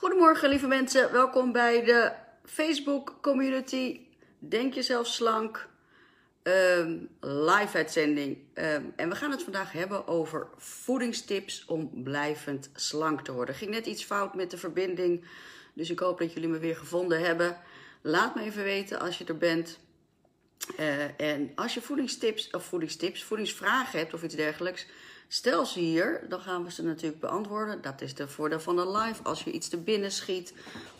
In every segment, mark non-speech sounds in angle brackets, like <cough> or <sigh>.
Goedemorgen lieve mensen, welkom bij de Facebook community Denk jezelf slank ehm, live uitzending. Ehm, en we gaan het vandaag hebben over voedingstips om blijvend slank te worden. Ging net iets fout met de verbinding, dus ik hoop dat jullie me weer gevonden hebben. Laat me even weten als je er bent. Eh, en als je voedingstips of voedingstips, voedingsvragen hebt of iets dergelijks, stel ze hier, dan gaan we ze natuurlijk beantwoorden. Dat is de voordeel van een live. Als je iets te binnen schiet,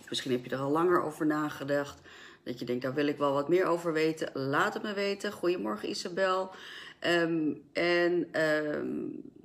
misschien heb je er al langer over nagedacht, dat je denkt, daar wil ik wel wat meer over weten, laat het me weten. Goedemorgen Isabel. Ehm, en ehm,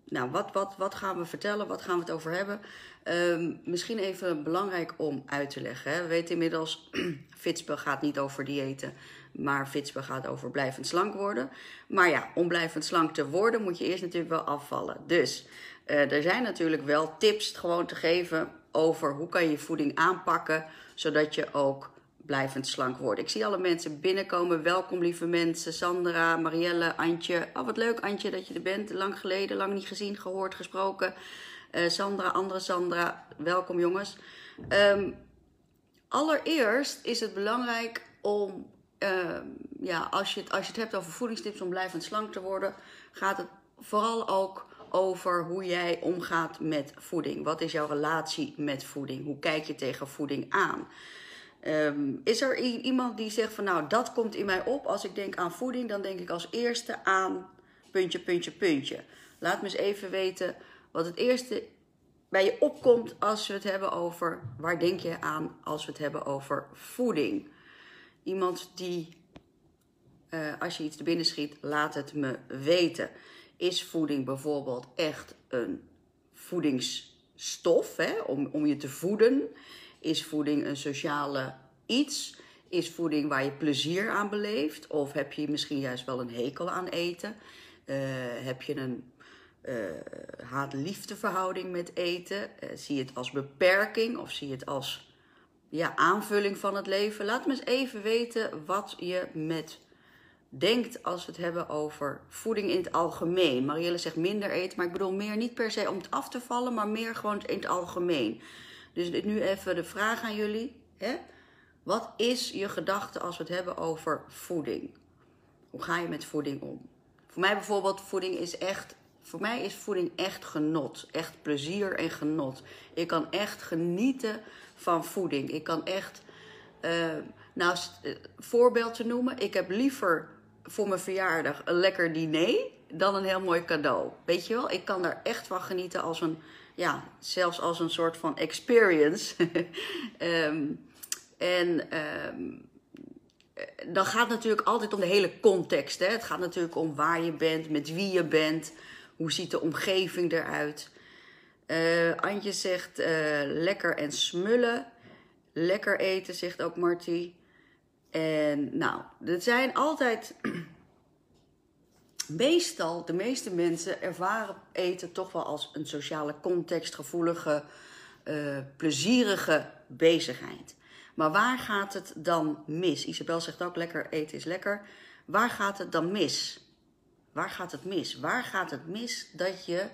nou, wat, wat, wat gaan we vertellen? Wat gaan we het over hebben? Ehm, misschien even belangrijk om uit te leggen. Hè. We weten inmiddels, <clears throat> Fitspe gaat niet over diëten, maar Fitspe gaat over blijvend slank worden. Maar ja, om blijvend slank te worden moet je eerst natuurlijk wel afvallen. Dus uh, er zijn natuurlijk wel tips gewoon te geven over hoe kan je je voeding aanpakken, zodat je ook blijvend slank wordt. Ik zie alle mensen binnenkomen. Welkom lieve mensen. Sandra, Marielle, Antje. Oh, wat leuk Antje dat je er bent. Lang geleden, lang niet gezien, gehoord, gesproken. Uh, Sandra, andere Sandra. Welkom jongens. Um, allereerst is het belangrijk om, uh, ja, als je, het, als je het hebt over voedingstips om blijvend slank te worden, gaat het vooral ook over hoe jij omgaat met voeding. Wat is jouw relatie met voeding? Hoe kijk je tegen voeding aan? Um, is er iemand die zegt van nou dat komt in mij op als ik denk aan voeding, dan denk ik als eerste aan puntje, puntje, puntje. Laat me eens even weten wat het eerste bij je opkomt als we het hebben over waar denk je aan als we het hebben over voeding. Iemand die, uh, als je iets te binnen schiet, laat het me weten. Is voeding bijvoorbeeld echt een voedingsstof hè, om, om je te voeden? Is voeding een sociale iets? Is voeding waar je plezier aan beleeft? Of heb je misschien juist wel een hekel aan eten? Uh, heb je een uh, haat-liefde verhouding met eten? Zie je het als beperking of zie je het als ja, aanvulling van het leven? Laat me eens even weten wat je met denkt als we het hebben over voeding in het algemeen. Marielle zegt minder eten, maar ik bedoel meer niet per se om het af te vallen, maar meer gewoon in het algemeen. Dus nu even de vraag aan jullie. Hè? Wat is je gedachte als we het hebben over voeding? Hoe ga je met voeding om? Voor mij bijvoorbeeld, voeding is echt. Voor mij is voeding echt genot. Echt plezier en genot. Ik kan echt genieten van voeding. Ik kan echt. Uh, nou, voorbeeld te noemen. Ik heb liever voor mijn verjaardag een lekker diner dan een heel mooi cadeau. Weet je wel? Ik kan daar echt van genieten als een ja, zelfs als een soort van experience. um, <laughs> en um, dan gaat het natuurlijk altijd om de hele context. Hè? Het gaat natuurlijk om waar je bent, met wie je bent, hoe ziet de omgeving eruit. Uh, Antje zegt uh, lekker en smullen. Lekker eten, zegt ook Marty. En nou, er zijn altijd <clears throat> meestal, de meeste mensen ervaren eten toch wel als een sociale contextgevoelige, uh, plezierige bezigheid. Maar waar gaat het dan mis? Isabel zegt ook lekker eten is lekker. Waar gaat het dan mis? Waar gaat het mis? Waar gaat het mis dat je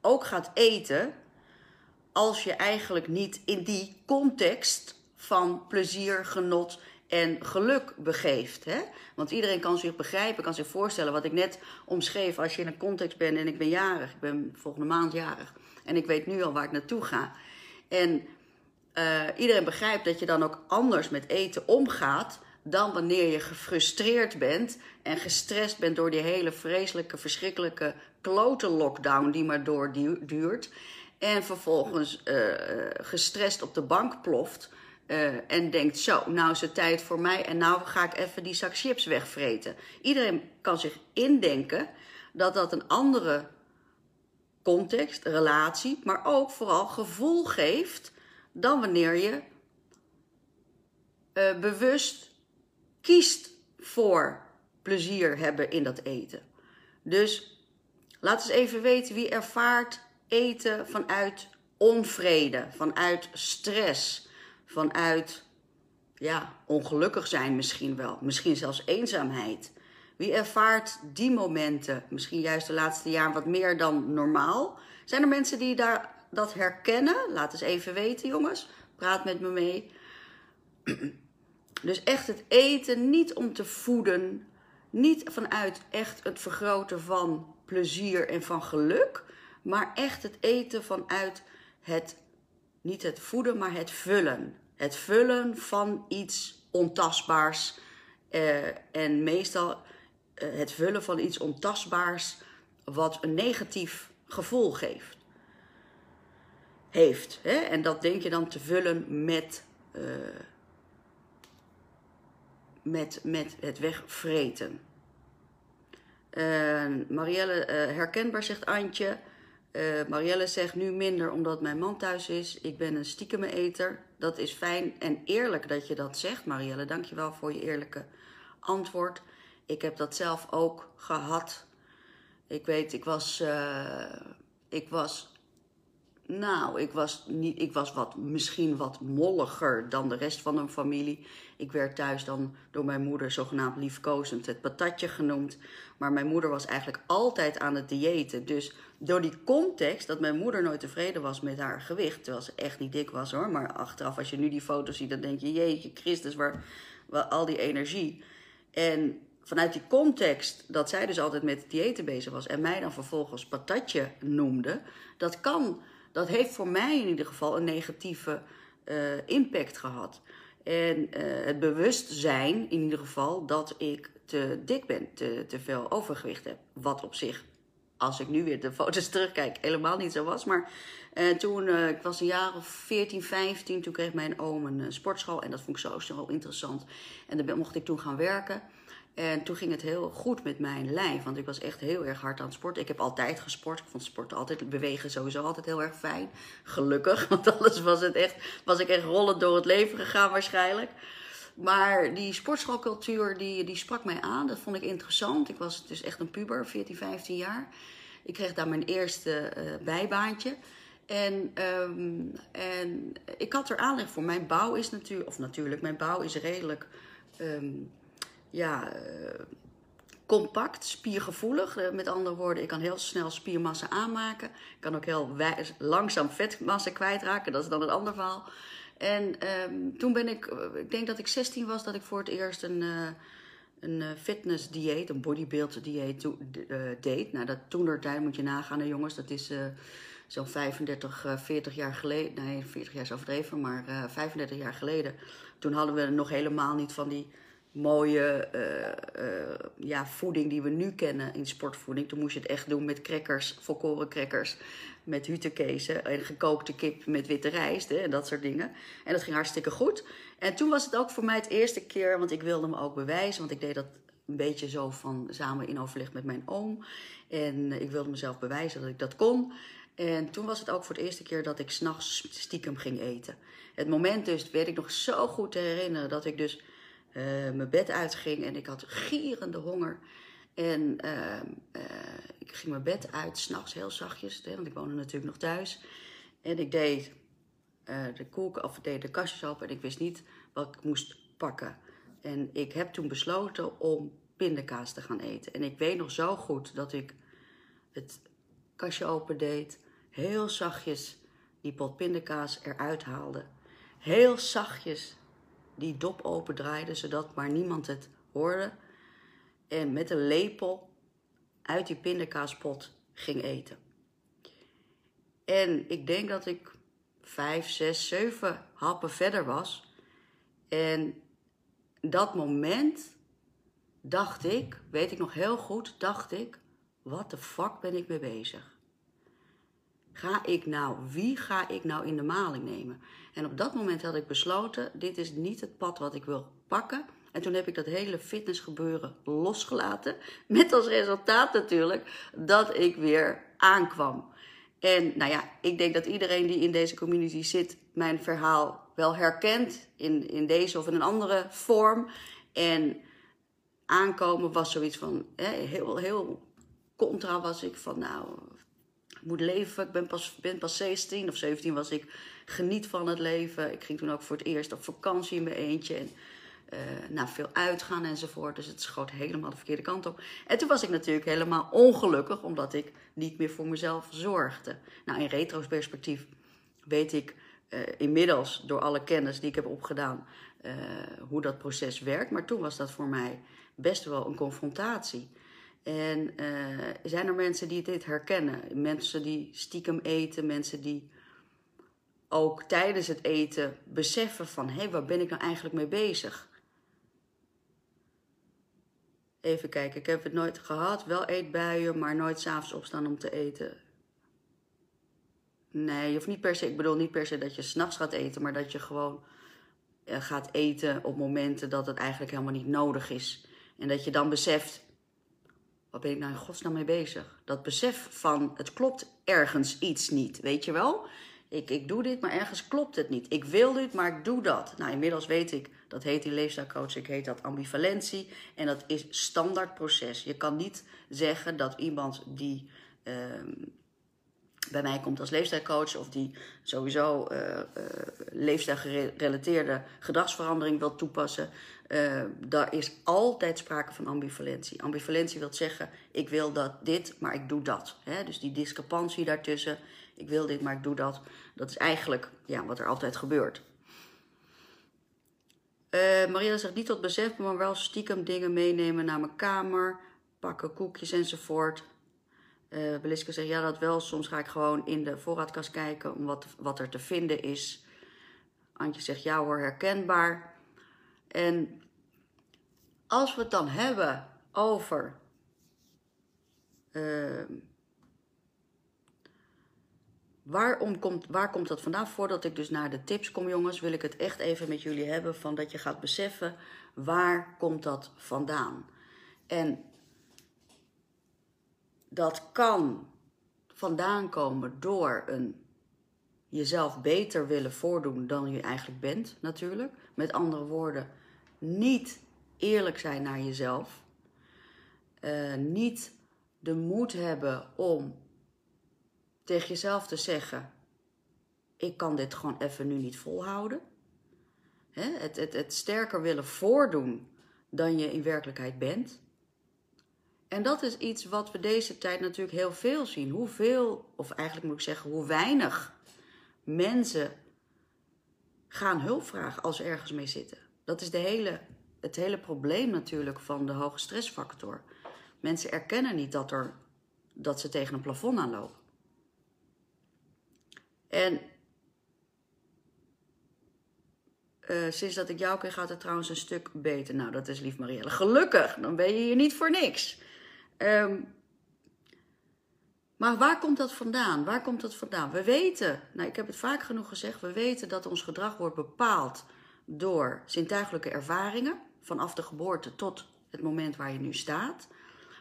ook gaat eten als je eigenlijk niet in die context van plezier, genot en geluk begeeft. Hè? Want iedereen kan zich begrijpen, kan zich voorstellen wat ik net omschreef. Als je in een context bent en ik ben jarig, ik ben volgende maand jarig. En ik weet nu al waar ik naartoe ga. En uh, iedereen begrijpt dat je dan ook anders met eten omgaat dan wanneer je gefrustreerd bent en gestrest bent door die hele vreselijke, verschrikkelijke klote lockdown die maar doorduurt. En vervolgens uh, gestrest op de bank ploft uh, en denkt: Zo, nou is het tijd voor mij en nou ga ik even die zak chips wegvreten. Iedereen kan zich indenken dat dat een andere context, relatie, maar ook vooral gevoel geeft dan wanneer je bewust kiest voor plezier hebben in dat eten. Dus laat eens even weten wie ervaart eten vanuit onvrede, vanuit stress vanuit ja, ongelukkig zijn misschien wel, misschien zelfs eenzaamheid. Wie ervaart die momenten, misschien juist de laatste jaar wat meer dan normaal? Zijn er mensen die daar dat herkennen? Laat eens even weten, jongens. praat met me mee. <clears throat> Dus echt het eten niet om te voeden, niet vanuit echt het vergroten van plezier en van geluk, maar echt het eten vanuit het, niet het voeden, maar het vullen. Het vullen van iets ontastbaars. Eh, en meestal eh, het vullen van iets ontastbaars wat een negatief gevoel geeft. Heeft. Hè? En dat denk je dan te vullen met, uh, met, met het wegvreten. Uh, Marielle, uh, herkenbaar zegt Antje. Uh, Marielle zegt nu minder omdat mijn man thuis is. Ik ben een stiekeme eter. Dat is fijn en eerlijk dat je dat zegt, Marielle. Dankjewel voor je eerlijke antwoord. Ik heb dat zelf ook gehad. Ik weet, ik was, ik was, nou, ik was, niet, ik was wat, misschien wat molliger dan de rest van mijn familie. Ik werd thuis dan door mijn moeder zogenaamd liefkozend het patatje genoemd. Maar mijn moeder was eigenlijk altijd aan het diëten. Dus door die context dat mijn moeder nooit tevreden was met haar gewicht, terwijl ze echt niet dik was hoor. Maar achteraf, als je nu die foto's ziet, dan denk je, jeetje Christus, waar, waar al die energie. En vanuit die context dat zij dus altijd met diëten bezig was en mij dan vervolgens patatje noemde, dat kan, dat heeft voor mij in ieder geval een negatieve uh, impact gehad. En uh, het bewustzijn in ieder geval dat ik te dik ben, te, te veel overgewicht heb. Wat op zich, als ik nu weer de foto's <laughs> terugkijk, helemaal niet zo was. Maar uh, toen, ik was een jaar of 14, 15, toen kreeg mijn oom een sportschool. En dat vond ik zo, zo interessant. En daar mocht ik toen gaan werken. En toen ging het heel goed met mijn lijf, want ik was echt heel erg hard aan het sporten. Ik heb altijd gesport. Ik vond sporten altijd, bewegen sowieso altijd heel erg fijn. Gelukkig, <laughs> want anders was, het echt, was ik echt rollend door het leven gegaan waarschijnlijk. Maar die sportschoolcultuur, die, die sprak mij aan. Dat vond ik interessant. Ik was dus echt een puber, 14, 15 jaar. Ik kreeg daar mijn eerste uh, bijbaantje. En, um, en ik had er aanleg voor. Mijn bouw is natuurlijk, of natuurlijk, mijn bouw is redelijk... Um, ja, uh, compact, spiergevoelig. Uh, met andere woorden, ik kan heel snel spiermassa aanmaken. Ik kan ook heel langzaam vetmassa kwijtraken. Dat is dan een ander verhaal. En um, toen ben ik, ik denk dat ik 16 was, dat ik voor het eerst een, uh, een fitness dieet, een bodybuild dieet deed. Nou, dat toen tijd moet je nagaan, hè, jongens. Dat is zo'n 35, 40 jaar geleden. Nee, 40 jaar is overdreven, maar 35 jaar geleden. Toen hadden we nog helemaal niet van die mooie uh, uh, ja, voeding die we nu kennen in sportvoeding. Toen moest je het echt doen met crackers, volkoren crackers, met hutekezen en gekookte kip met witte rijst hè, en dat soort dingen. En dat ging hartstikke goed. En toen was het ook voor mij het eerste keer, want ik wilde me ook bewijzen, want ik deed dat een beetje zo van samen in overleg met mijn oom. En ik wilde mezelf bewijzen dat ik dat kon. En toen was het ook voor het eerste keer dat ik s'nachts stiekem ging eten. Het moment dus, weet ik nog zo goed te herinneren, dat ik dus uh, mijn bed uitging en ik had gierende honger. En uh, uh, ik ging mijn bed uit, s'nachts heel zachtjes, want ik woonde natuurlijk nog thuis. En ik deed de koelkast, of deed de kastjes open en ik wist niet wat ik moest pakken. En ik heb toen besloten om pindakaas te gaan eten. En ik weet nog zo goed dat ik het kastje open deed, heel zachtjes die pot pindakaas eruit haalde. Heel zachtjes die dop open draaide, zodat maar niemand het hoorde. En met een lepel uit die pindakaaspot ging eten. En ik denk dat ik vijf, zes, zeven happen verder was. En dat moment dacht ik, weet ik nog heel goed, dacht ik, wat de fuck ben ik mee bezig? Ga ik nou, wie ga ik nou in de maling nemen? En op dat moment had ik besloten, dit is niet het pad wat ik wil pakken. En toen heb ik dat hele fitnessgebeuren losgelaten. <laughs> Met als resultaat natuurlijk dat ik weer aankwam. En nou ja, ik denk dat iedereen die in deze community zit, mijn verhaal wel herkent. In, in deze of in een andere vorm. En aankomen was zoiets van, heel, heel contra was ik van, nou, moet leven. Ik ben pas, ben pas 16 of 17 was ik. Geniet van het leven. Ik ging toen ook voor het eerst op vakantie in mijn eentje. En uh, nou, veel uitgaan enzovoort. Dus het schoot helemaal de verkeerde kant op. En toen was ik natuurlijk helemaal ongelukkig, omdat ik niet meer voor mezelf zorgde. Nou, in retrospectief weet ik uh, inmiddels door alle kennis die ik heb opgedaan uh, hoe dat proces werkt. Maar toen was dat voor mij best wel een confrontatie. En uh, zijn er mensen die dit herkennen? Mensen die stiekem eten, mensen die ook tijdens het eten beseffen van hé, hey, waar ben ik nou eigenlijk mee bezig? Even kijken, ik heb het nooit gehad, wel eetbuien, maar nooit s'avonds opstaan om te eten. Nee, hoeft niet per se, ik bedoel niet per se dat je s'nachts gaat eten, maar dat je gewoon uh, gaat eten op momenten dat het eigenlijk helemaal niet nodig is. En dat je dan beseft, wat ben ik nou in godsnaam mee bezig? Dat besef van, het klopt ergens iets niet, weet je wel? Ik, ik doe dit, maar ergens klopt het niet. Ik wil dit, maar ik doe dat. Nou, inmiddels weet ik, dat heet in leefstijlcoach, ik heet dat ambivalentie. En dat is standaard proces. Je kan niet zeggen dat iemand die uh, bij mij komt als leefstijlcoach... of die sowieso uh, uh, leefstijlgerelateerde gedragsverandering wil toepassen... Uh, daar is altijd sprake van ambivalentie. Ambivalentie wil zeggen, ik wil dat dit, maar ik doe dat. Dus die discrepantie daartussen, ik wil dit, maar ik doe dat. Dat is eigenlijk ja, wat er altijd gebeurt. Maria zegt niet tot besef, maar wel stiekem dingen meenemen naar mijn kamer, pakken koekjes enzovoort. Uh, Beliske zegt ja, dat wel. Soms ga ik gewoon in de voorraadkast kijken om wat, wat er te vinden is. Antje zegt ja hoor, herkenbaar. En als we het dan hebben over uh, waarom komt, waar komt dat vandaan? Voordat ik dus naar de tips kom, jongens, wil ik het echt even met jullie hebben van dat je gaat beseffen waar komt dat vandaan. En dat kan vandaan komen door een jezelf beter willen voordoen dan je eigenlijk bent, natuurlijk. Met andere woorden, niet eerlijk zijn naar jezelf. Uh, niet de moed hebben om tegen jezelf te zeggen: Ik kan dit gewoon even nu niet volhouden. Hè? Het, het, het sterker willen voordoen dan je in werkelijkheid bent. En dat is iets wat we deze tijd natuurlijk heel veel zien. Hoeveel, of eigenlijk moet ik zeggen, hoe weinig mensen gaan hulp vragen als ze ergens mee zitten. Dat is de hele, het hele probleem natuurlijk van de hoge stressfactor. Mensen erkennen niet dat, er, dat ze tegen een plafond aanlopen. En uh, sinds dat ik jou ken gaat het trouwens een stuk beter. Nou, dat is lief Marielle. Gelukkig, dan ben je hier niet voor niks. Um, maar waar komt dat vandaan? Waar komt dat vandaan? We weten, nou ik heb het vaak genoeg gezegd, we weten dat ons gedrag wordt bepaald door zintuigelijke ervaringen, vanaf de geboorte tot het moment waar je nu staat.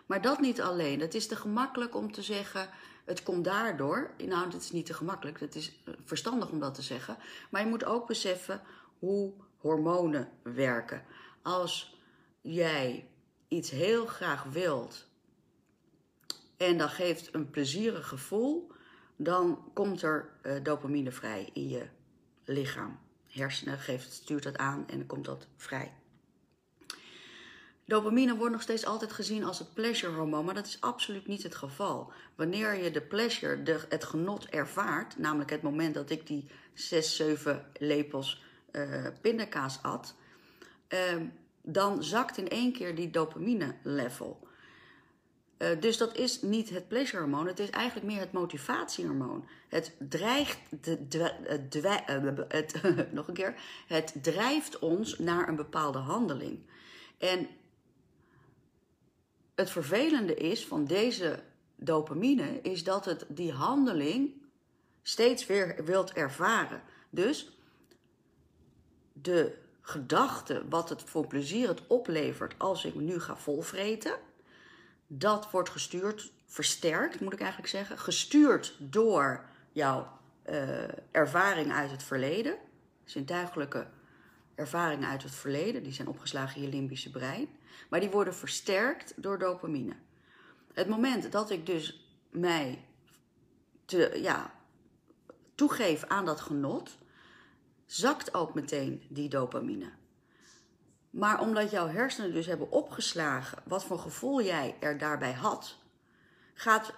Maar dat niet alleen. Het is te gemakkelijk om te zeggen, het komt daardoor. Nou, dit is niet te gemakkelijk. Het is eh, verstandig om dat te zeggen. Maar je moet ook beseffen hoe hormonen werken. Als jij iets heel graag wilt en dat geeft een plezierig gevoel, dan komt er uh, dopamine vrij in je lichaam. Hersenen geeft, stuurt dat aan en dan komt dat vrij. Dopamine wordt nog steeds altijd gezien als het pleasure hormoon, maar dat is absoluut niet het geval. Wanneer je de pleasure, de, het genot ervaart, namelijk het moment dat ik die 6, 7 lepels uh, pindakaas at, uh, dan zakt in één keer die dopamine level. Uh, dus dat is niet het pleasure hormoon, het is eigenlijk meer het motivatiehormoon. Het dreigt, de, de, het, <laughs> nog een keer, het drijft ons naar een bepaalde handeling. En het vervelende is van deze dopamine, is dat het die handeling steeds weer wilt ervaren. Dus de gedachte, wat het voor plezier het oplevert als ik nu ga volvreten, dat wordt gestuurd, versterkt moet ik eigenlijk zeggen, gestuurd door jouw uh, ervaring uit het verleden, zintuigelijke ervaringen uit het verleden, die zijn opgeslagen in je limbische brein, maar die worden versterkt door dopamine. Het moment dat ik dus mij te, ja, toegeef aan dat genot, zakt ook meteen die dopamine. Maar omdat jouw hersenen dus hebben opgeslagen wat voor gevoel jij er daarbij had, gaat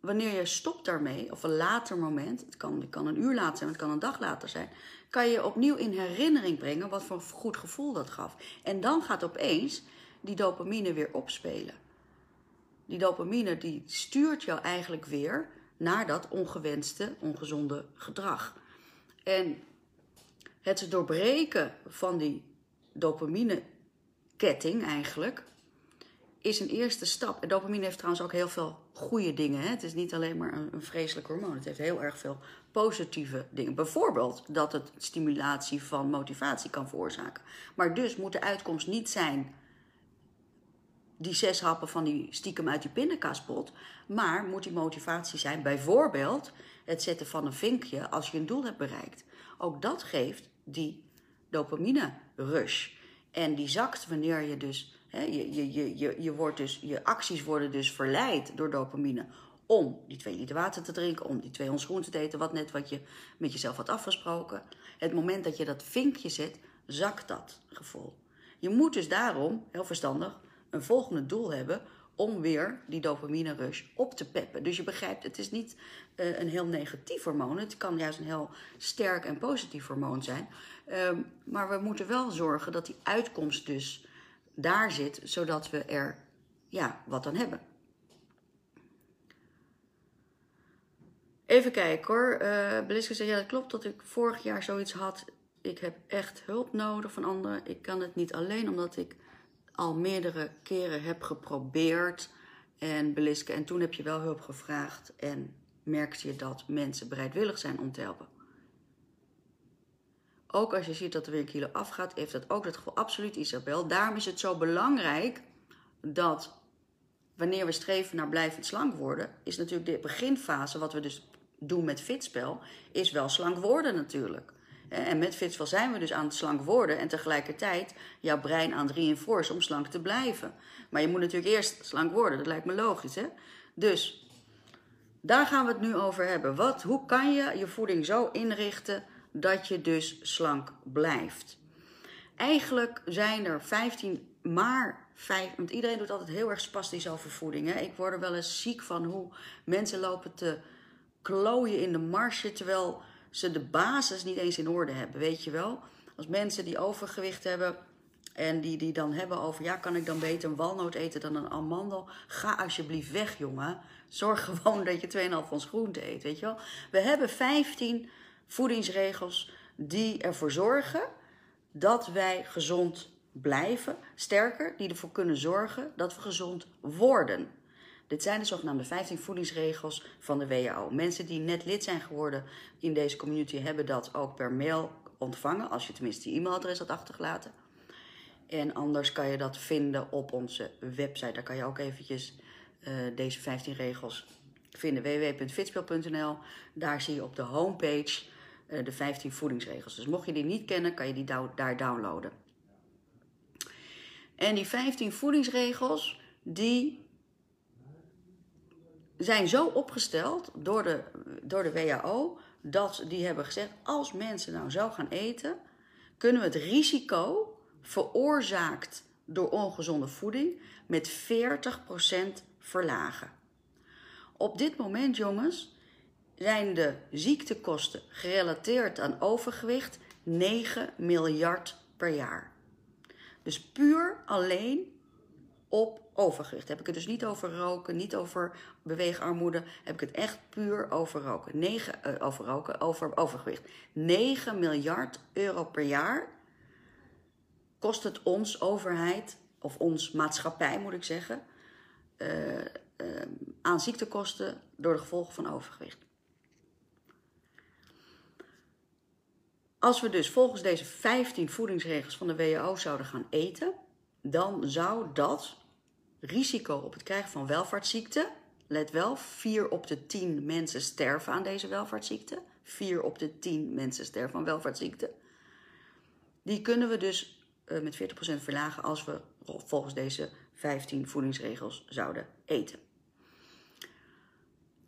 wanneer je stopt daarmee, of een later moment, het kan, het kan een uur later zijn, het kan een dag later zijn, kan je opnieuw in herinnering brengen wat voor goed gevoel dat gaf. En dan gaat opeens die dopamine weer opspelen. Die dopamine die stuurt jou eigenlijk weer naar dat ongewenste, ongezonde gedrag. En het doorbreken van die dopamine-ketting eigenlijk is een eerste stap. Dopamine heeft trouwens ook heel veel goede dingen. Hè? Het is niet alleen maar een, een vreselijk hormoon. Het heeft heel erg veel positieve dingen. Bijvoorbeeld dat het stimulatie van motivatie kan veroorzaken. Maar dus moet de uitkomst niet zijn die zes happen van die stiekem uit die pindakaaspot. Maar moet die motivatie zijn bijvoorbeeld het zetten van een vinkje als je een doel hebt bereikt. Ook dat geeft die dopamine rush. En die zakt wanneer je dus, hè, je, je, je, je, wordt dus, je acties worden dus verleid door dopamine om die twee liter water te drinken, om die twee ons te eten, wat net wat je met jezelf had afgesproken. Het moment dat je dat vinkje zet, zakt dat gevoel. Je moet dus daarom, heel verstandig, een volgende doel hebben om weer die dopamine rush op te peppen. Dus je begrijpt, het is niet uh, een heel negatief hormoon. Het kan juist een heel sterk en positief hormoon zijn. Um, maar we moeten wel zorgen dat die uitkomst dus daar zit, zodat we er ja, wat aan hebben. Even kijken hoor. Uh, Beliske zei, ja dat klopt dat ik vorig jaar zoiets had. Ik heb echt hulp nodig van anderen. Ik kan het niet alleen omdat ik al meerdere keren heb geprobeerd. En Beliske, en toen heb je wel hulp gevraagd. En merkte je dat mensen bereidwillig zijn om te helpen. Ook als je ziet dat er weer een kilo afgaat, heeft dat ook het gevoel. Absoluut, Isabel. Daarom is het zo belangrijk dat wanneer we streven naar blijvend slank worden, is natuurlijk de beginfase, wat we dus doen met fitspel, is wel slank worden natuurlijk. En met fitspel zijn we dus aan het slank worden en tegelijkertijd jouw brein aan het reinforcen om slank te blijven. Maar je moet natuurlijk eerst slank worden, dat lijkt me logisch. Hè? Dus daar gaan we het nu over hebben. Wat, hoe kan je je voeding zo inrichten dat je dus slank blijft? Eigenlijk zijn er 15, maar 5, want iedereen doet altijd heel erg spastisch over voeding. Hè? Ik word er wel eens ziek van hoe mensen lopen te klooien in de marge, terwijl ze de basis niet eens in orde hebben, weet je wel? Als mensen die overgewicht hebben en die, die dan hebben over, ja, kan ik dan beter een walnoot eten dan een amandel? Ga alsjeblieft weg, jongen. Zorg gewoon <laughs> dat je 2,5 ons groente eet, weet je wel? We hebben 15 voedingsregels die ervoor zorgen dat wij gezond blijven. Sterker, die ervoor kunnen zorgen dat we gezond worden. Dit zijn de zogenaamde 15 voedingsregels van de WHO. Mensen die net lid zijn geworden in deze community hebben dat ook per mail ontvangen, als je tenminste je e-mailadres had achtergelaten. En anders kan je dat vinden op onze website. Daar kan je ook eventjes uh, deze 15 regels vinden. www.fitspel.nl. Daar zie je op de homepage de 15 voedingsregels. Dus mocht je die niet kennen, kan je die daar downloaden. En die 15 voedingsregels, die zijn zo opgesteld door de, door de WHO dat die hebben gezegd: als mensen nou zo gaan eten, kunnen we het risico veroorzaakt door ongezonde voeding met 40% verlagen. Op dit moment, jongens, zijn de ziektekosten gerelateerd aan overgewicht 9 miljard per jaar. Dus puur alleen op overgewicht. Heb ik het dus niet over roken, niet over beweegarmoede. Heb ik het echt puur over roken. 9, uh, eh, over roken, over overgewicht. 9 miljard euro per jaar kost het ons overheid, of ons maatschappij moet ik zeggen, uh, uh, aan ziektekosten door de gevolgen van overgewicht. Als we dus volgens deze 15 voedingsregels van de WHO zouden gaan eten, dan zou dat risico op het krijgen van welvaartsziekte. Let wel, 4 op de 10 mensen sterven aan deze welvaartsziekte. 4 op de 10 mensen sterven aan welvaartsziekte. Die kunnen we dus uh, met 40% verlagen als we volgens deze 15 voedingsregels zouden eten.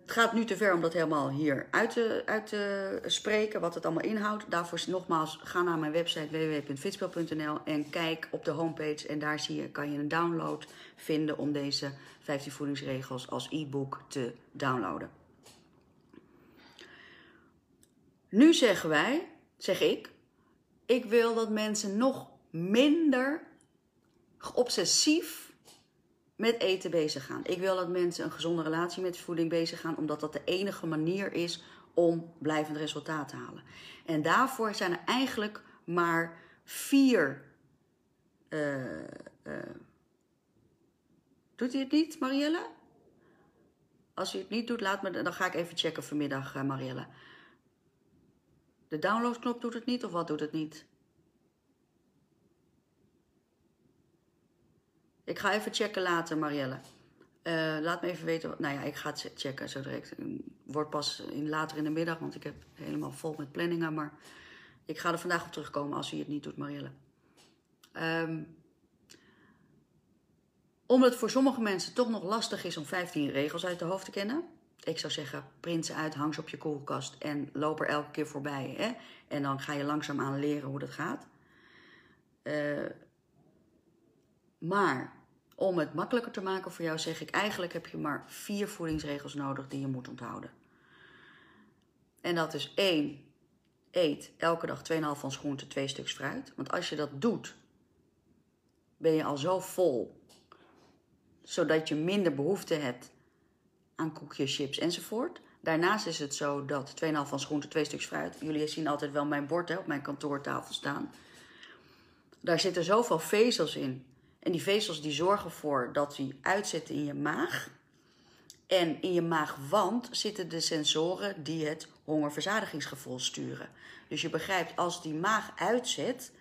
Het gaat nu te ver om dat helemaal hier uit te, uit te spreken, wat het allemaal inhoudt. Daarvoor nogmaals, ga naar mijn website www.fitspel.nl en kijk op de homepage. En daar zie je, kan je een download vinden om deze 15 voedingsregels als e-book te downloaden. Nu zeggen wij, zeg ik, ik wil dat mensen nog minder obsessief met eten bezig gaan. Ik wil dat mensen een gezonde relatie met voeding bezig gaan, omdat dat de enige manier is om blijvend resultaat te halen. En daarvoor zijn er eigenlijk maar vier. Uh, uh, doet hij het niet, Marielle? Als hij het niet doet, laat me, dan ga ik even checken vanmiddag, uh, Marielle. De downloadknop doet het niet of wat doet het niet? Ik ga even checken later, Marielle. Uh, laat me even weten. Nou ja, ik ga het checken zo direct. Wordt pas in, later in de middag, want ik heb helemaal vol met planningen. Maar ik ga er vandaag op terugkomen als u het niet doet, Marielle. Um, omdat het voor sommige mensen toch nog lastig is om 15 regels uit de hoofd te kennen. Ik zou zeggen, print ze uit, hang ze op je koelkast en loop er elke keer voorbij. Hè? En dan ga je langzaamaan leren hoe dat gaat. Uh, maar om het makkelijker te maken voor jou, zeg ik eigenlijk heb je maar vier voedingsregels nodig die je moet onthouden. En dat is één, eet elke dag 2,5 van groente, twee stuks fruit. Want als je dat doet, ben je al zo vol, zodat je minder behoefte hebt aan koekjes, chips enzovoort. Daarnaast is het zo dat 2,5 van groente, twee stuks fruit. Jullie zien altijd wel mijn bord hè, op mijn kantoortafel staan. Daar zitten zoveel vezels in en die vezels die zorgen ervoor dat die uitzetten in je maag. En in je maagwand zitten de sensoren die het hongerverzadigingsgevoel sturen. Dus je begrijpt, als die maag uitzet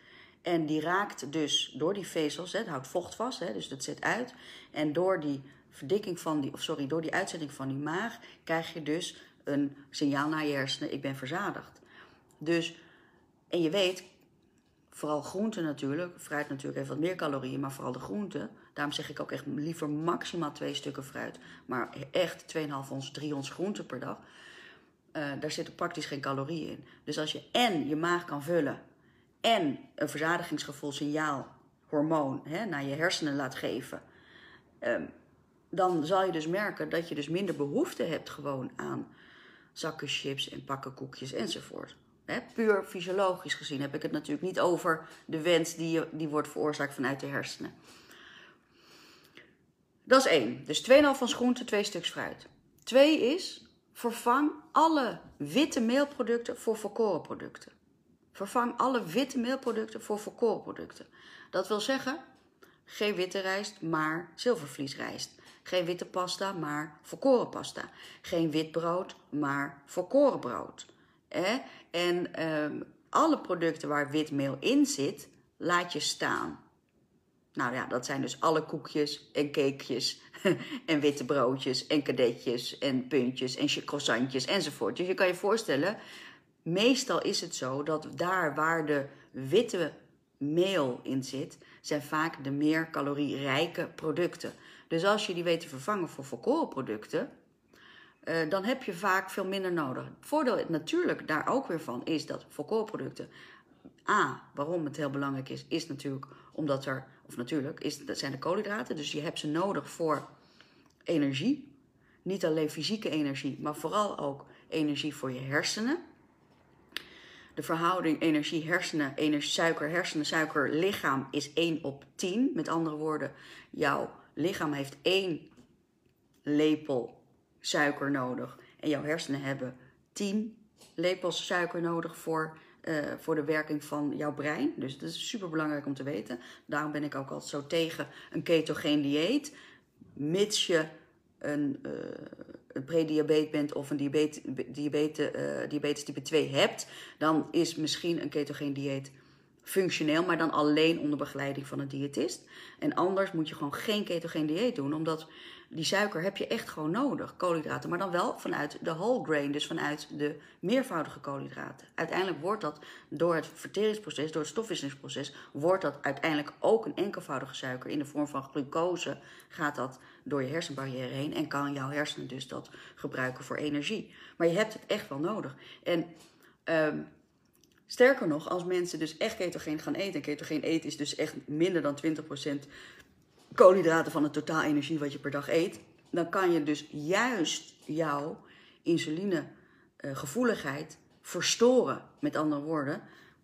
en die raakt dus door die vezels, het houdt vocht vast, hè, dus dat zet uit. En door die verdikking van die, of sorry, door die uitzetting van die maag krijg je dus een signaal naar je hersenen, ik ben verzadigd. Dus, en je weet, Vooral groenten natuurlijk. Fruit natuurlijk heeft wat meer calorieën, maar vooral de groenten. Daarom zeg ik ook echt liever maximaal twee stukken fruit. Maar echt 2,5 ons, 3 ons groenten per dag. Uh, daar zitten praktisch geen calorieën in. Dus als je en je maag kan vullen en een verzadigingsgevoel signaal hormoon hè, naar je hersenen laat geven, um, dan zal je dus merken dat je dus minder behoefte hebt gewoon aan zakken chips en pakken koekjes enzovoort puur fysiologisch gezien heb ik het natuurlijk niet over de wens die, die wordt veroorzaakt vanuit de hersenen. Dat is één. Dus 2,5 van groente, twee stuks fruit. Twee is, vervang alle witte meelproducten voor volkoren producten. Vervang alle witte meelproducten voor volkoren producten. Dat wil zeggen, geen witte rijst, maar zilvervliesrijst. Geen witte pasta, maar volkoren pasta. Geen wit brood, maar volkoren brood. En ehm, alle producten waar witmeel in zit, laat je staan. Nou ja, dat zijn dus alle koekjes en cakejes <laughs> en witte broodjes en kadetjes en puntjes en croissantjes enzovoort. Dus je kan je voorstellen, meestal is het zo dat daar waar de witte meel in zit, zijn vaak de meer calorierijke producten. Dus als je die weet te vervangen voor volkoren producten, uh, dan heb je vaak veel minder nodig. Het voordeel natuurlijk daar ook weer van is dat volkorenproducten. A, waarom het heel belangrijk is, is natuurlijk omdat er, of natuurlijk, is, dat zijn de koolhydraten. Dus je hebt ze nodig voor energie. Niet alleen fysieke energie, maar vooral ook energie voor je hersenen. De verhouding energie-hersenen, energie, suiker, hersenen, suiker, lichaam is 1 op 10. Met andere woorden, jouw lichaam heeft één lepel suiker nodig. En jouw hersenen hebben 10 lepels suiker nodig voor, uh, voor de werking van jouw brein. Dus dat is super belangrijk om te weten. Daarom ben ik ook altijd zo tegen een ketogeen dieet. Mits je een, uh, een prediabetes bent of een diabetes, diabetes, uh, diabetes type 2 hebt, dan is misschien een ketogeen dieet functioneel, maar dan alleen onder begeleiding van een diëtist. En anders moet je gewoon geen ketogeen dieet doen, omdat die suiker heb je echt gewoon nodig, koolhydraten. Maar dan wel vanuit de whole grain, dus vanuit de meervoudige koolhydraten. Uiteindelijk wordt dat door het verteringsproces, door het stofwisselingsproces, wordt dat uiteindelijk ook een enkelvoudige suiker in de vorm van glucose. Gaat dat door je hersenbarrière heen en kan jouw hersenen dus dat gebruiken voor energie. Maar je hebt het echt wel nodig. En ehm, sterker nog, als mensen dus echt ketogeen gaan eten, en ketogeen eten is dus echt minder dan 20% koolhydraten van het totaal energie wat je per dag eet, dan kan je dus juist jouw insulinegevoeligheid verstoren. Met andere woorden,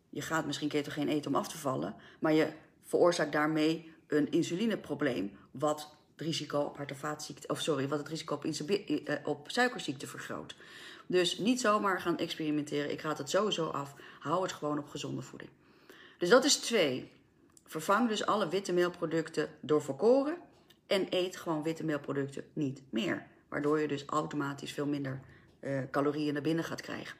je gaat misschien ketogeen eten om af te vallen, maar je veroorzaakt daarmee een insulineprobleem, wat het risico op hart- en vaatziekte, of sorry, wat het risico op, eh, op suikerziekte vergroot. Dus niet zomaar gaan experimenteren. Ik raad het sowieso af. Hou het gewoon op gezonde voeding. Dus dat is twee. Vervang dus alle witte meelproducten door volkoren en eet gewoon witte meelproducten niet meer. Waardoor je dus automatisch veel minder uh, calorieën naar binnen gaat krijgen.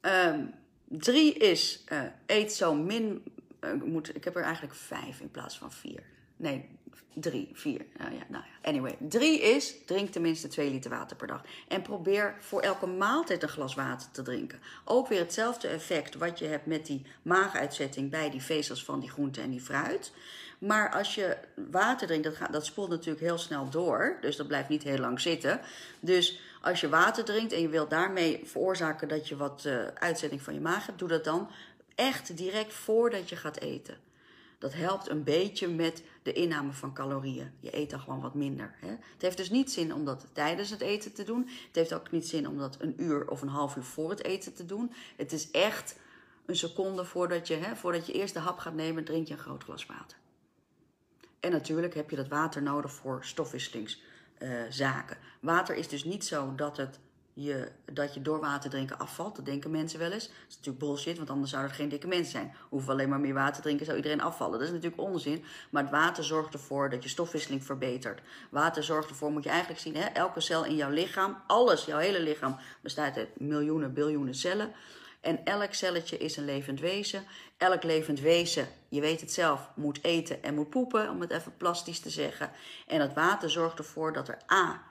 Um, drie is uh, eet zo min. Uh, moet, ik heb er eigenlijk vijf in plaats van vier. Nee, Drie, vier. Nou ja, nou ja. Anyway, drie is drink tenminste twee liter water per dag. En probeer voor elke maaltijd een glas water te drinken. Ook weer hetzelfde effect wat je hebt met die maaguitzetting bij die vezels van die groente en die fruit. Maar als je water drinkt, dat, gaat, dat spoelt natuurlijk heel snel door. Dus dat blijft niet heel lang zitten. Dus als je water drinkt en je wilt daarmee veroorzaken dat je wat uh, uitzetting van je maag hebt, doe dat dan echt direct voordat je gaat eten. Dat helpt een beetje met de inname van calorieën. Je eet dan gewoon wat minder. Hè? Het heeft dus niet zin om dat tijdens het eten te doen. Het heeft ook niet zin om dat een uur of een half uur voor het eten te doen. Het is echt een seconde voordat je, hè, voordat je eerst de hap gaat nemen, drink je een groot glas water. En natuurlijk heb je dat water nodig voor stofwisselingszaken. Uh, water is dus niet zo dat het je, dat je door water drinken afvalt. Dat denken mensen wel eens. Dat is natuurlijk bullshit, want anders zouden er geen dikke mensen zijn. Hoeven alleen maar meer water drinken, zou iedereen afvallen. Dat is natuurlijk onzin. Maar het water zorgt ervoor dat je stofwisseling verbetert. Water zorgt ervoor, moet je eigenlijk zien, hè, elke cel in jouw lichaam, alles, jouw hele lichaam, bestaat uit miljoenen, biljoenen cellen. En elk celletje is een levend wezen. Elk levend wezen, je weet het zelf, moet eten en moet poepen, om het even plastisch te zeggen. En het water zorgt ervoor dat er A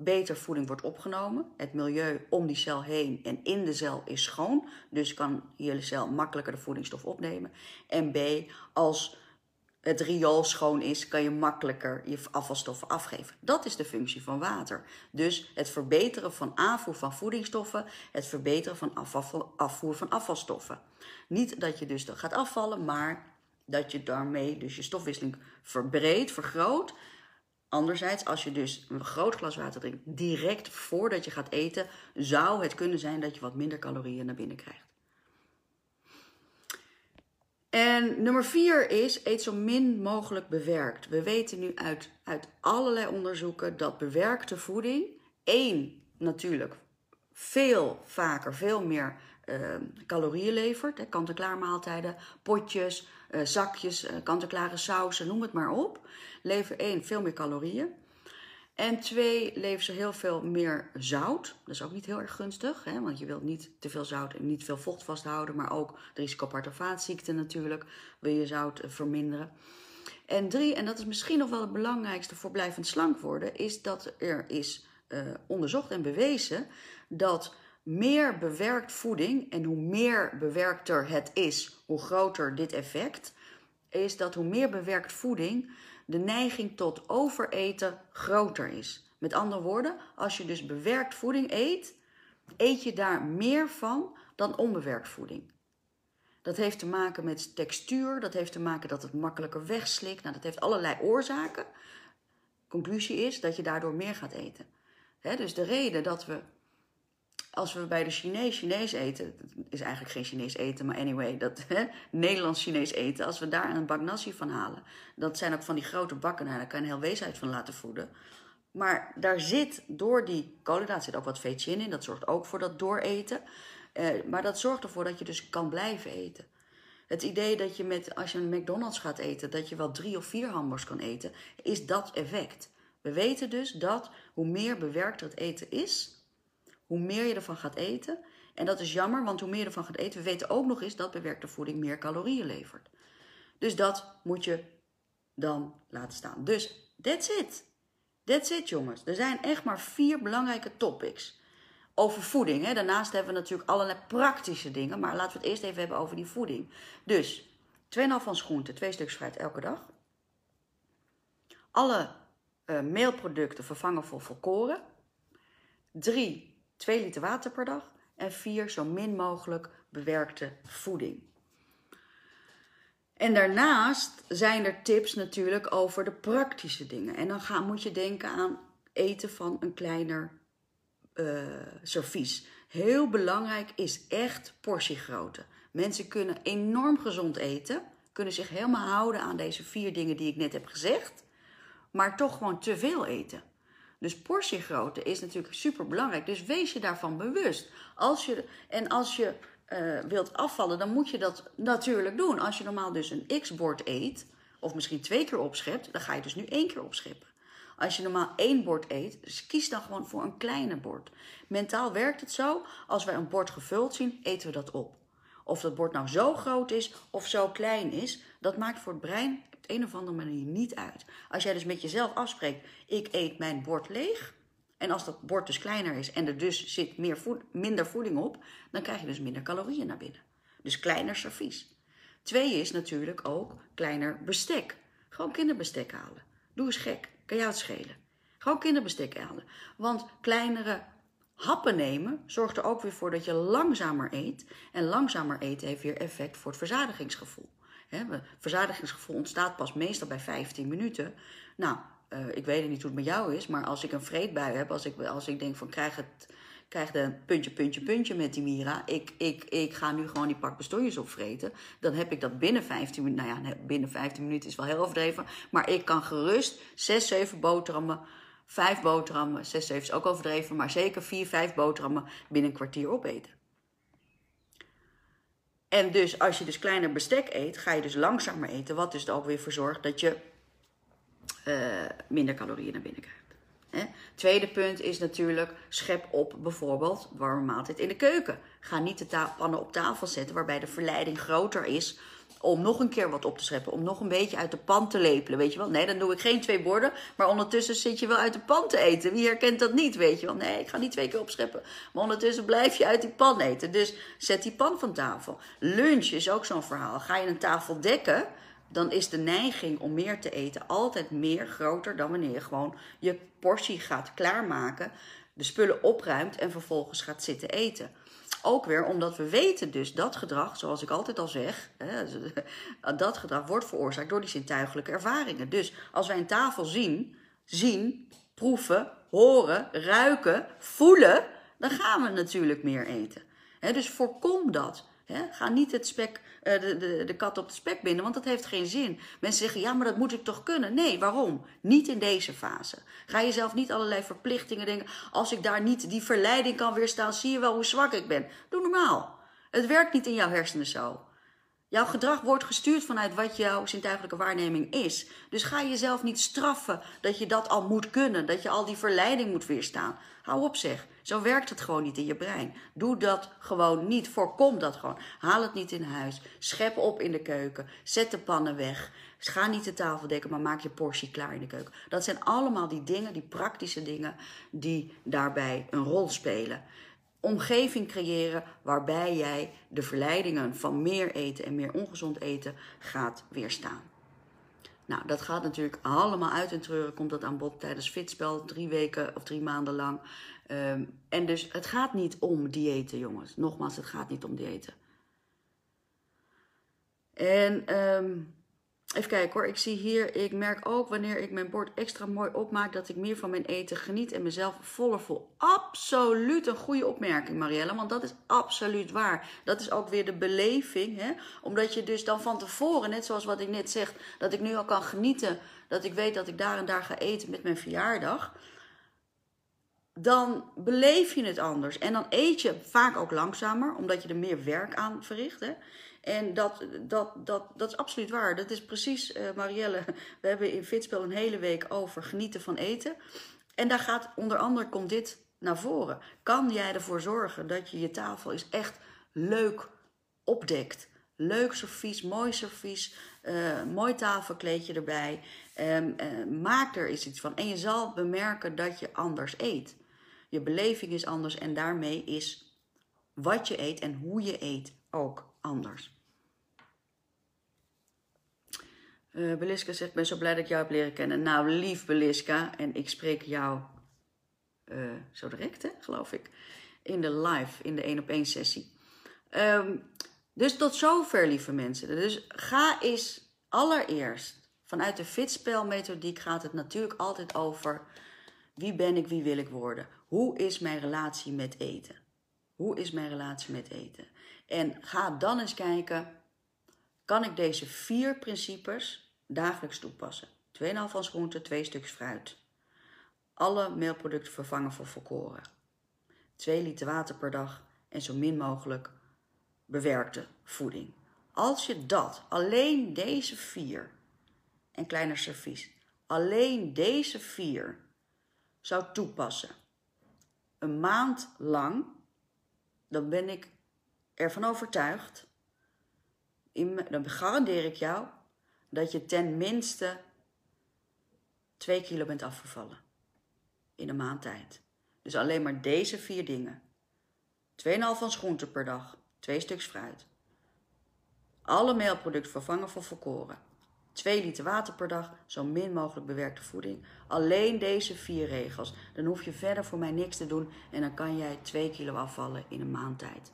beter voeding wordt opgenomen. Het milieu om die cel heen en in de cel is schoon. Dus kan je cel makkelijker de voedingsstof opnemen. En B, als het riool schoon is, kan je makkelijker je afvalstoffen afgeven. Dat is de functie van water. Dus het verbeteren van aanvoer van voedingsstoffen, het verbeteren van afvoer van afvalstoffen. Niet dat je dus gaat afvallen, maar dat je daarmee dus je stofwisseling verbreedt, vergroot Anderzijds, als je dus een groot glas water drinkt direct voordat je gaat eten, zou het kunnen zijn dat je wat minder calorieën naar binnen krijgt. En nummer vier is, eet zo min mogelijk bewerkt. We weten nu uit, uit allerlei onderzoeken dat bewerkte voeding, één natuurlijk, veel vaker, veel meer uh, calorieën levert. Kant-en-klaar maaltijden, potjes, uh, zakjes, uh, kant-en-klare sausen, noem het maar op. Lever één, veel meer calorieën. En twee, leveren ze heel veel meer zout. Dat is ook niet heel erg gunstig, hè? want je wilt niet te veel zout en niet veel vocht vasthouden. Maar ook risico op hart- en vaatziekten natuurlijk, wil je zout verminderen. En drie, en dat is misschien nog wel het belangrijkste voor blijvend slank worden, is dat er is onderzocht en bewezen dat meer bewerkt voeding, en hoe meer bewerkter het is, hoe groter dit effect, is dat hoe meer bewerkt voeding, de neiging tot overeten groter is. Met andere woorden, als je dus bewerkt voeding eet, eet je daar meer van dan onbewerkt voeding. Dat heeft te maken met textuur, dat heeft te maken dat het makkelijker wegslikt. Nou, dat heeft allerlei oorzaken. Conclusie is dat je daardoor meer gaat eten. dus de reden dat we als we bij de Chinees Chinees eten, het is eigenlijk geen Chinees eten, maar anyway, dat Nederlands Chinees eten, als we daar een bak nasi van halen, dat zijn ook van die grote bakken, nou, daar kan je een heel wees uit van laten voeden. Maar daar zit door die koolhydraten zit ook wat vetje in, dat zorgt ook voor dat dooreten. Eh, maar dat zorgt ervoor dat je dus kan blijven eten. Het idee dat je met, als je een McDonald's gaat eten, dat je wel drie of vier hamburgers kan eten, is dat effect. We weten dus dat hoe meer bewerkt het eten is, hoe meer je ervan gaat eten. En dat is jammer, want hoe meer je ervan gaat eten, we weten ook nog eens dat bewerkte voeding meer calorieën levert. Dus dat moet je dan laten staan. Dus That's it. That's it, jongens. Er zijn echt maar vier belangrijke topics over voeding. Hè. Daarnaast hebben we natuurlijk allerlei praktische dingen. Maar laten we het eerst even hebben over die voeding. Dus 2,5 van groente, twee stukjes fruit elke dag. Alle uh, meelproducten vervangen voor volkoren. 3, 2 liter water per dag. En 4, zo min mogelijk bewerkte voeding. En daarnaast zijn er tips natuurlijk over de praktische dingen. En dan ga, moet je denken aan eten van een kleiner uh, servies. Heel belangrijk is echt portiegrootte. Mensen kunnen enorm gezond eten, kunnen zich helemaal houden aan deze vier dingen die ik net heb gezegd, maar toch gewoon te veel eten. Dus portiegrootte is natuurlijk super belangrijk. Dus wees je daarvan bewust. Als je, en als je uh, wilt afvallen, dan moet je dat natuurlijk doen. Als je normaal dus een x-bord eet, of misschien twee keer opschept, dan ga je dus nu één keer opscheppen. Als je normaal één bord eet, dus kies dan gewoon voor een kleine bord. Mentaal werkt het zo, als wij een bord gevuld zien, eten we dat op. Of dat bord nou zo groot is of zo klein is, dat maakt voor het brein een of andere manier niet uit. Als jij dus met jezelf afspreekt, ik eet mijn bord leeg, en als dat bord dus kleiner is en er dus zit meer minder voeding op, dan krijg je dus minder calorieën naar binnen. Dus kleiner servies. Twee is natuurlijk ook kleiner bestek. Gewoon kinderbestek halen. Doe eens gek. Kan jou het schelen. Gewoon kinderbestek halen. Want kleinere happen nemen zorgt er ook weer voor dat je langzamer eet. En langzamer eten heeft weer effect voor het verzadigingsgevoel. Het verzadigingsgevoel ontstaat pas meestal bij 15 minuten. Nou, uh, ik weet niet hoe het met jou is, maar als ik een vreedbui heb, als ik, als ik denk van krijg het, krijg de puntje, puntje, puntje met die Mira, ik, ik, ik ga nu gewoon die pak bestojers opvreten, dan heb ik dat binnen 15 minuten, nou ja, binnen 15 minuten is wel heel overdreven, maar ik kan gerust 6, 7 boterhammen, 5 boterhammen, 6, 7 is ook overdreven, maar zeker 4, 5 boterhammen binnen een kwartier opeten. En dus als je dus kleiner bestek eet, ga je dus langzamer eten, wat dus er ook weer voor zorgt dat je uh, minder calorieën naar binnen krijgt. Hè? Tweede punt is natuurlijk, schep op bijvoorbeeld warme maaltijd in de keuken. Ga niet de pannen op tafel zetten waarbij de verleiding groter is om nog een keer wat op te scheppen, om nog een beetje uit de pan te lepelen, weet je wel. Nee, dan doe ik geen twee borden, maar ondertussen zit je wel uit de pan te eten. Wie herkent dat niet, weet je wel. Nee, ik ga niet twee keer opscheppen, maar ondertussen blijf je uit die pan eten. Dus zet die pan van tafel. Lunch is ook zo'n verhaal. Ga je een tafel dekken, dan is de neiging om meer te eten altijd meer groter dan wanneer je gewoon je portie gaat klaarmaken, de spullen opruimt en vervolgens gaat zitten eten. Ook weer omdat we weten dus dat gedrag, zoals ik altijd al zeg, <laughs> dat gedrag wordt veroorzaakt door die zintuigelijke ervaringen. Dus als wij een tafel zien, zien, proeven, horen, ruiken, voelen, dan gaan we natuurlijk meer eten. Dus voorkom dat. Ga niet het spek, de, de, de kat op de spek binden, want dat heeft geen zin. Mensen zeggen, ja, maar dat moet ik toch kunnen? Nee, waarom? Niet in deze fase. Ga jezelf niet allerlei verplichtingen denken. Als ik daar niet die verleiding kan weerstaan, zie je wel hoe zwak ik ben. Doe normaal. Het werkt niet in jouw hersenen zo. Jouw gedrag wordt gestuurd vanuit wat jouw zintuigelijke waarneming is. Dus ga jezelf niet straffen dat je dat al moet kunnen, dat je al die verleiding moet weerstaan. Hou op zeg. Zo werkt het gewoon niet in je brein. Doe dat gewoon niet. Voorkom dat gewoon. Haal het niet in huis. Schep op in de keuken. Zet de pannen weg. Ga niet de tafel dekken, maar maak je portie klaar in de keuken. Dat zijn allemaal die dingen, die praktische dingen, die daarbij een rol spelen. Omgeving creëren waarbij jij de verleidingen van meer eten en meer ongezond eten gaat weerstaan. Nou, dat gaat natuurlijk allemaal uit en treuren. Komt dat aan bod tijdens fitspel, drie weken of drie maanden lang. Um, en dus het gaat niet om diëten, jongens. Nogmaals, het gaat niet om diëten. En um, even kijken hoor, ik zie hier, ik merk ook wanneer ik mijn bord extra mooi opmaak, dat ik meer van mijn eten geniet en mezelf voller voel. Absoluut een goede opmerking, Marielle, want dat is absoluut waar. Dat is ook weer de beleving, hè? omdat je dus dan van tevoren, net zoals wat ik net zeg, dat ik nu al kan genieten, dat ik weet dat ik daar en daar ga eten met mijn verjaardag dan beleef je het anders. En dan eet je vaak ook langzamer, omdat je er meer werk aan verricht. Hè? En dat, dat, dat, dat is absoluut waar. Dat is precies, uh, Marielle, we hebben in Fitspel een hele week over genieten van eten. En daar gaat onder andere komt dit naar voren. Kan jij ervoor zorgen dat je je tafel is echt leuk opdekt? Leuk servies, mooi servies, uh, mooi tafelkleedje erbij. Um, uh, maak er eens iets van. En je zal bemerken dat je anders eet. Je beleving is anders en daarmee is wat je eet en hoe je eet ook anders. Uh, Beliska zegt, ben zo blij dat ik jou heb leren kennen. Nou, lief Beliska, en ik spreek jou uh, zo direct, hè, geloof ik, in de live, in de 1 op 1 sessie. Um, dus tot zover, lieve mensen. Dus ga eens allereerst, vanuit de fitspelmethodiek gaat het natuurlijk altijd over wie ben ik, wie wil ik worden. Hoe is mijn relatie met eten? Hoe is mijn relatie met eten? En ga dan eens kijken, kan ik deze vier principes dagelijks toepassen? 2,5 van groente, 2 stuks fruit. Alle meelproducten vervangen voor volkoren. 2 liter water per dag en zo min mogelijk bewerkte voeding. Als je dat, alleen deze vier, en kleiner servies, alleen deze vier zou toepassen, een maand lang, dan ben ik ervan overtuigd, dan garandeer ik jou dat je ten minste 2 kilo bent afgevallen in een maand tijd. Dus alleen maar deze vier dingen. 2,5 van groenten per dag, twee stuks fruit. Alle meelproducten vervangen voor volkoren. 2 liter water per dag, zo min mogelijk bewerkte voeding. Alleen deze vier regels. Dan hoef je verder voor mij niks te doen en dan kan jij 2 kilo afvallen in een maand tijd.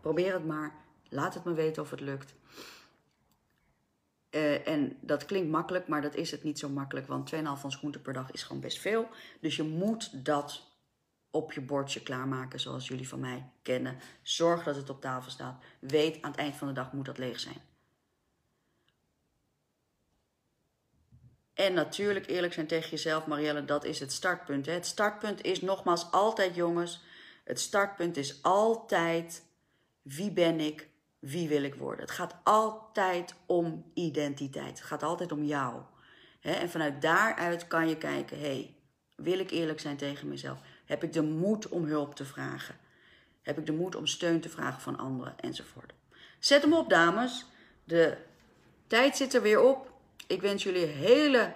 Probeer het maar. Laat het me weten of het lukt. Uh, en dat klinkt makkelijk, maar dat is het niet zo makkelijk, want 2,5 van groente per dag is gewoon best veel. Dus je moet dat op je bordje klaarmaken, zoals jullie van mij kennen. Zorg dat het op tafel staat. Weet, aan het eind van de dag moet dat leeg zijn. En natuurlijk eerlijk zijn tegen jezelf, Marielle, dat is het startpunt. Hè? Het startpunt is nogmaals altijd, jongens, het startpunt is altijd wie ben ik, wie wil ik worden. Het gaat altijd om identiteit. Het gaat altijd om jou. Hè? En vanuit daaruit kan je kijken, hey, wil ik eerlijk zijn tegen mezelf? Heb ik de moed om hulp te vragen? Heb ik de moed om steun te vragen van anderen enzovoort? Zet hem op, dames. De tijd zit er weer op. Ik wens jullie hele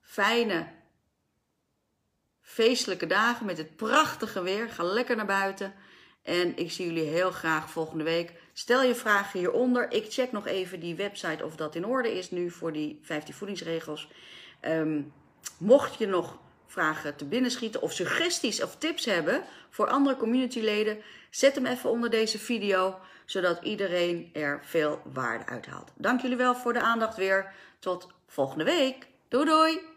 fijne, feestelijke dagen met het prachtige weer. Ga lekker naar buiten. En ik zie jullie heel graag volgende week. Stel je vragen hieronder. Ik check nog even die website of dat in orde is nu voor die 15 voedingsregels. Um, mocht je nog vragen te binnenschieten of suggesties of tips hebben voor andere communityleden, zet hem even onder deze video, zodat iedereen er veel waarde uit haalt. Dank jullie wel voor de aandacht weer. Tot volgende week. Doei doei!